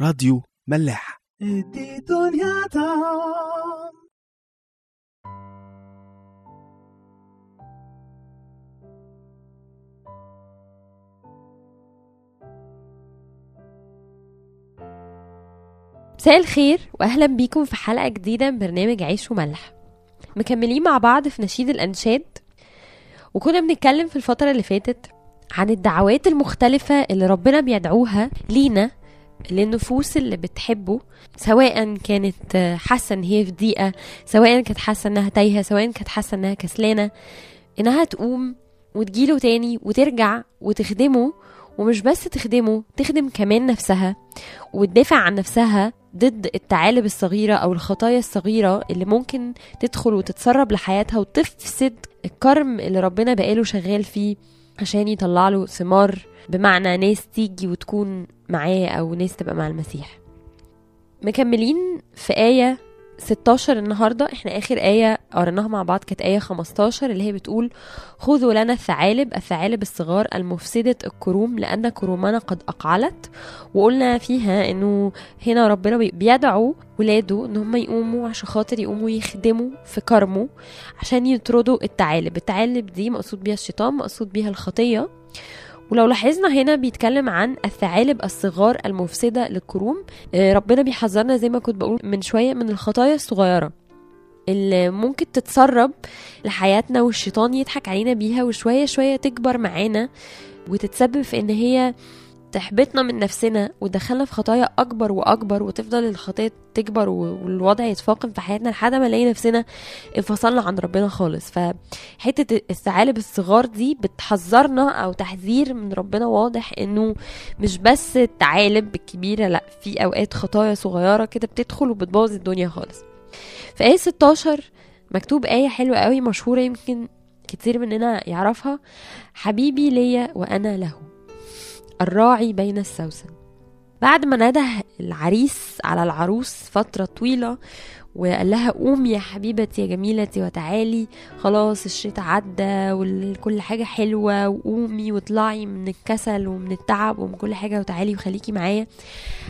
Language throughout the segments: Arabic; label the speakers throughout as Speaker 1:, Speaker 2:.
Speaker 1: راديو ملاح.
Speaker 2: مساء الخير واهلا بيكم في حلقة جديدة من برنامج عيش وملح. مكملين مع بعض في نشيد الأنشاد وكنا بنتكلم في الفترة اللي فاتت عن الدعوات المختلفة اللي ربنا بيدعوها لينا للنفوس اللي بتحبه سواء كانت حاسة إن هي في ضيقة سواء كانت حاسة إنها تايهة سواء كانت حاسة إنها كسلانة إنها تقوم وتجيله تاني وترجع وتخدمه ومش بس تخدمه تخدم كمان نفسها وتدافع عن نفسها ضد الثعالب الصغيرة أو الخطايا الصغيرة اللي ممكن تدخل وتتسرب لحياتها وتفسد الكرم اللي ربنا بقاله شغال فيه عشان يطلع له ثمار بمعنى ناس تيجي وتكون معاه أو ناس تبقى مع المسيح. مكملين في آية 16 النهارده. إحنا آخر آية قريناها مع بعض كانت آية 15 اللي هي بتقول خذوا لنا الثعالب الثعالب الصغار المفسدة الكروم لأن كرومنا قد أقعلت. وقلنا فيها إنه هنا ربنا بي- بيدعو ولاده إن هم يقوموا عشان خاطر يقوموا يخدموا في كرمه عشان يطردوا الثعالب. الثعالب دي مقصود بيها الشيطان مقصود بيها الخطية. ولو لاحظنا هنا بيتكلم عن الثعالب الصغار المفسدة للكروم. آه، ربنا بيحذرنا زي ما كنت بقول من شوية من الخطايا الصغيرة اللي ممكن تتسرب لحياتنا والشيطان يضحك علينا بيها وشوية شوية تكبر معانا وتتسبب في إن هي تحبطنا من نفسنا وتدخلنا في خطايا أكبر وأكبر وتفضل الخطايا تكبر والوضع يتفاقم في حياتنا لحد ما نلاقي نفسنا انفصلنا عن ربنا خالص. فحتة الثعالب الصغار دي بتحذرنا أو تحذير من ربنا واضح إنه مش بس الثعالب الكبيره لأ في أوقات خطايا صغيرة كده بتدخل وبتبوظ الدنيا خالص. في آية 16 مكتوب آية حلوة قوي مشهورة يمكن كتير مننا يعرفها حبيبي ليا وأنا له. الراعي بين السوسن. بعد ما نده العريس على العروس فترة طويلة وقال لها قومي يا حبيبتي يا جميلتي وتعالي. خلاص الشتاء عدى وكل حاجة حلوة وقومي واطلعي من الكسل ومن التعب ومن كل حاجة وتعالي وخليكي معايا.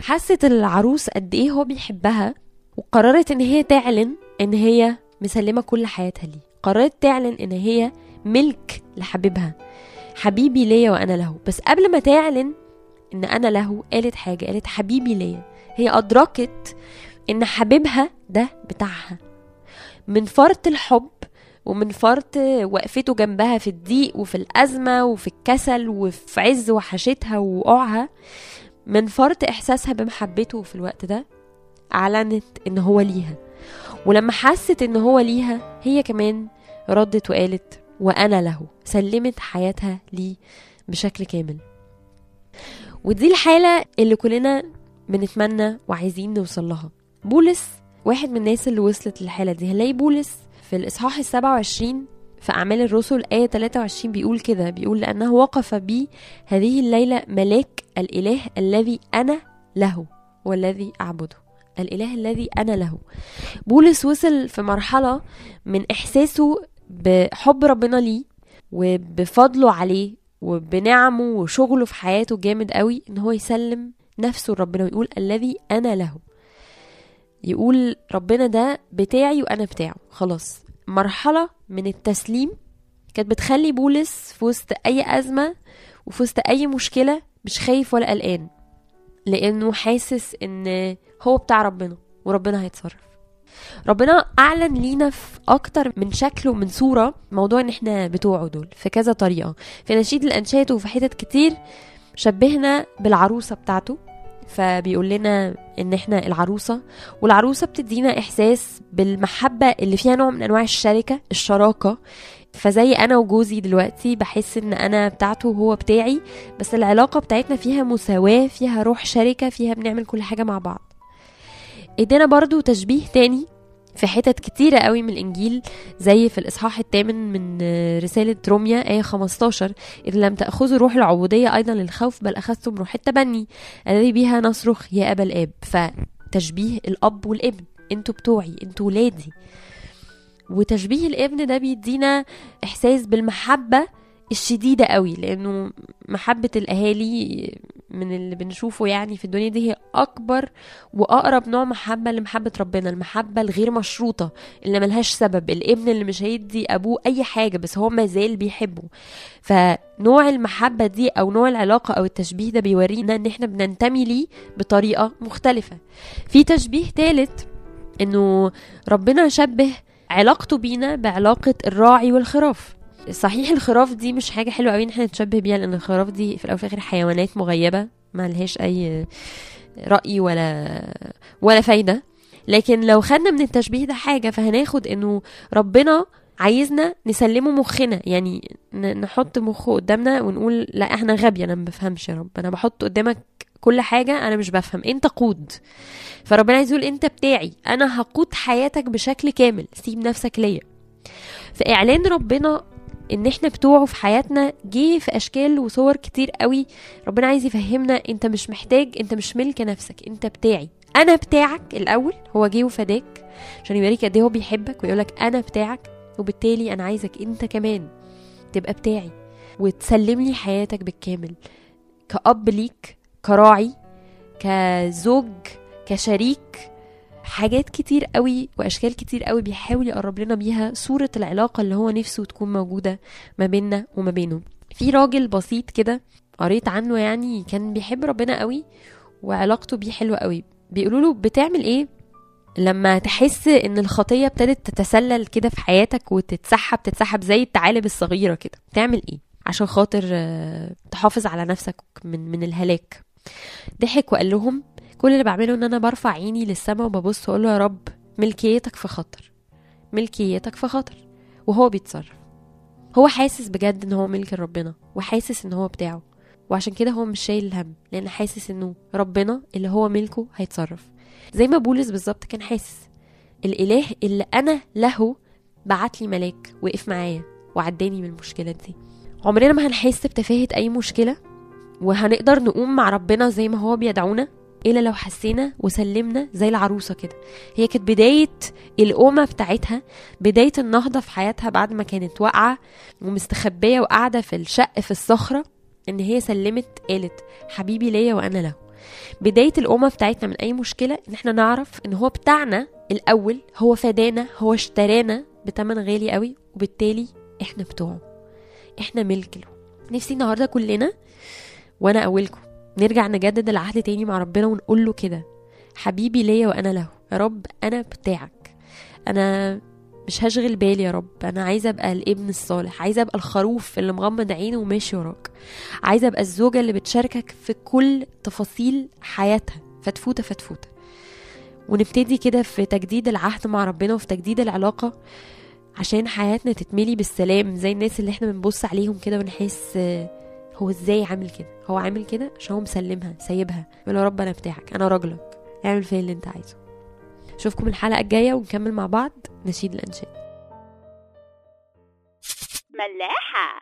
Speaker 2: حست العروس قد إيه هو بيحبها وقررت إن هي تعلن إن هي مسلمة كل حياتها ليه. قررت تعلن إن هي ملك لحبيبها. حبيبي ليا وأنا له. بس قبل ما تعلن إن أنا له قالت حاجة قالت حبيبي ليا. هي أدركت إن حبيبها ده بتاعها. من فرط الحب ومن فرط وقفته جنبها في الضيق وفي الأزمة وفي الكسل وفي عز وحشتها ووقوعها من فرط إحساسها بمحبته في الوقت ده أعلنت إن هو ليها. ولما حست إن هو ليها هي كمان ردت وقالت وأنا له سلمت حياتها ليه بشكل كامل. ودي الحالة اللي كلنا بنتمنى وعايزين نوصل لها. بولس واحد من الناس اللي وصلت للحالة دي. هنلاقي بولس في الإصحاح السبعة وعشرين في أعمال الرسل آية 23 بيقول كده بيقول لأنه وقف بي هذه الليلة ملاك الإله الذي أنا له والذي أعبده. الإله الذي أنا له. بولس وصل في مرحلة من إحساسه بحب ربنا ليه وبفضله عليه وبنعمه وشغله في حياته جامد قوي إن هو يسلم نفسه لربنا ويقول الذي أنا له. يقول ربنا ده بتاعي وأنا بتاعه. خلاص. مرحلة من التسليم كانت بتخلي بولس في وسط أي أزمة وفي وسط أي مشكلة مش خايف ولا قلقان لأنه حاسس إن هو بتاع ربنا وربنا هيتصرف. ربنا أعلن لينا في أكتر من شكل ومن صورة موضوع إن إحنا بتوعه دول في كذا طريقة. في نشيد الأنشاد وفي حتت كتير شبهنا بالعروسة بتاعته فبيقول لنا إن إحنا العروسة والعروسة بتدينا إحساس بالمحبة اللي فيها نوع من أنواع الشركة الشراكة. فزي أنا وجوزي دلوقتي بحس إن أنا بتاعته وهو بتاعي بس العلاقة بتاعتنا فيها مساواة فيها روح شركة فيها بنعمل كل حاجة مع بعض. ادينا برضو تشبيه تاني في حتت كتيرة قوي من الإنجيل زي في الإصحاح الثامن من رسالة روميا آية 15 إذ لم تأخذوا روح العبودية أيضا للخوف بل أخذتم روح التبني الذي بها نصرخ يا أبا الآب. فتشبيه الأب والابن أنتوا بتوعي أنتوا ولادي. وتشبيه الابن ده بيدينا إحساس بالمحبة الشديدة قوي لأنه محبة الأهالي من اللي بنشوفه يعني في الدنيا دي هي أكبر وأقرب نوع محبة لمحبة ربنا المحبة الغير مشروطة اللي ملهاش سبب الابن اللي مش هيدي أبوه أي حاجة بس هو مازال بيحبه. فنوع المحبة دي أو نوع العلاقة أو التشبيه ده بيورينا إن إحنا بننتمي ليه بطريقة مختلفة. في تشبيه تالت إنه ربنا شبه علاقته بينا بعلاقة الراعي والخراف. صحيح الخراف دي مش حاجة حلوة قوي إن إحنا نتشبه بيها لأن الخراف دي في الأول وفي الآخر حيوانات مغيبة ما لهاش أي رأي ولا ولا فايدة. لكن لو خدنا من التشبيه ده حاجة فهناخد إنه ربنا عايزنا نسلمه مخنا. يعني نحط مخه قدامنا ونقول لا إحنا غبي أنا ما بفهمش يا رب. أنا بحط قدامك كل حاجة أنا مش بفهم. أنت قود. فربنا عايز يقول أنت بتاعي. أنا هقود حياتك بشكل كامل. سيب نفسك ليا. فاعلان ربنا إن إحنا بتوعه في حياتنا جه في أشكال وصور كتير قوي. ربنا عايز يفهمنا أنت مش محتاج أنت مش ملك نفسك أنت بتاعي. أنا بتاعك الأول هو جه وفداك. عشان يوريك قد إيه هو بيحبك ويقولك أنا بتاعك وبالتالي أنا عايزك أنت كمان تبقى بتاعي. وتسلم لي حياتك بالكامل. كأب ليك كراعي كزوج كشريك حاجات كتير قوي وأشكال كتير قوي بيحاول يقرب لنا بيها صورة العلاقة اللي هو نفسه تكون موجودة ما بيننا وما بينه. في راجل بسيط كده قريت عنه يعني كان بيحب ربنا قوي وعلاقته بيه حلوة قوي. بيقولوا له بتعمل إيه لما تحس إن الخطية ابتدت تتسلل كده في حياتك وتتسحب تتسحب زي الثعالب الصغيرة كده؟ تعمل إيه عشان خاطر آه، تحافظ على نفسك من من الهلاك؟ ضحك وقال لهم كل اللي بعمله إن أنا برفع عيني للسماء وببص وأقول له يا رب ملكيتك في خطر ملكيتك في خطر. وهو بيتصرف. هو حاسس بجد إن هو ملك ربنا وحاسس إن هو بتاعه. وعشان كده هو مش شايل الهم لأن حاسس إنه ربنا اللي هو ملكه هيتصرف. زي ما بولس بالظبط كان حاسس. الإله اللي أنا له بعت لي ملاك وقف معايا وعداني من المشكلة دي. عمرنا ما هنحس بتفاهة أي مشكلة وهنقدر نقوم مع ربنا زي ما هو بيدعونا. إلا لو حسينا وسلمنا زي العروسة كده. هي كانت بداية القومة بتاعتها بداية النهضة في حياتها بعد ما كانت واقعة ومستخبية وقاعدة في الشق في الصخرة إن هي سلمت قالت حبيبي ليا وأنا له. بداية القومة بتاعتنا من أي مشكلة؟ إن إحنا نعرف إن هو بتاعنا الأول هو فدانا هو اشترانا بتمن غالي قوي وبالتالي إحنا بتوعه. إحنا ملك له. نفسي النهارده كلنا وأنا أولكم. نرجع نجدد العهد تاني مع ربنا ونقول له كده. حبيبي ليا وأنا له. يا رب أنا بتاعك. أنا مش هشغل بالي يا رب. أنا عايزة أبقى الابن الصالح. عايزة أبقى الخروف اللي مغمض عينه وماشي وراك. عايزة أبقى الزوجة اللي بتشاركك في كل تفاصيل حياتها. فتفوتة فتفوتة. ونبتدي كده في تجديد العهد مع ربنا وفي تجديد العلاقة عشان حياتنا تتملي بالسلام زي الناس اللي إحنا بنبص عليهم كده ونحس هو إزاي عامل كده؟ هو عامل كده عشان هو مسلمها سايبها. يقول يا رب أنا بتاعك أنا راجلك. اعمل فيا اللي أنت عايزه. اشوفكم الحلقة الجاية ونكمل مع بعض. نشيد الأنشاد.
Speaker 1: ملاحة.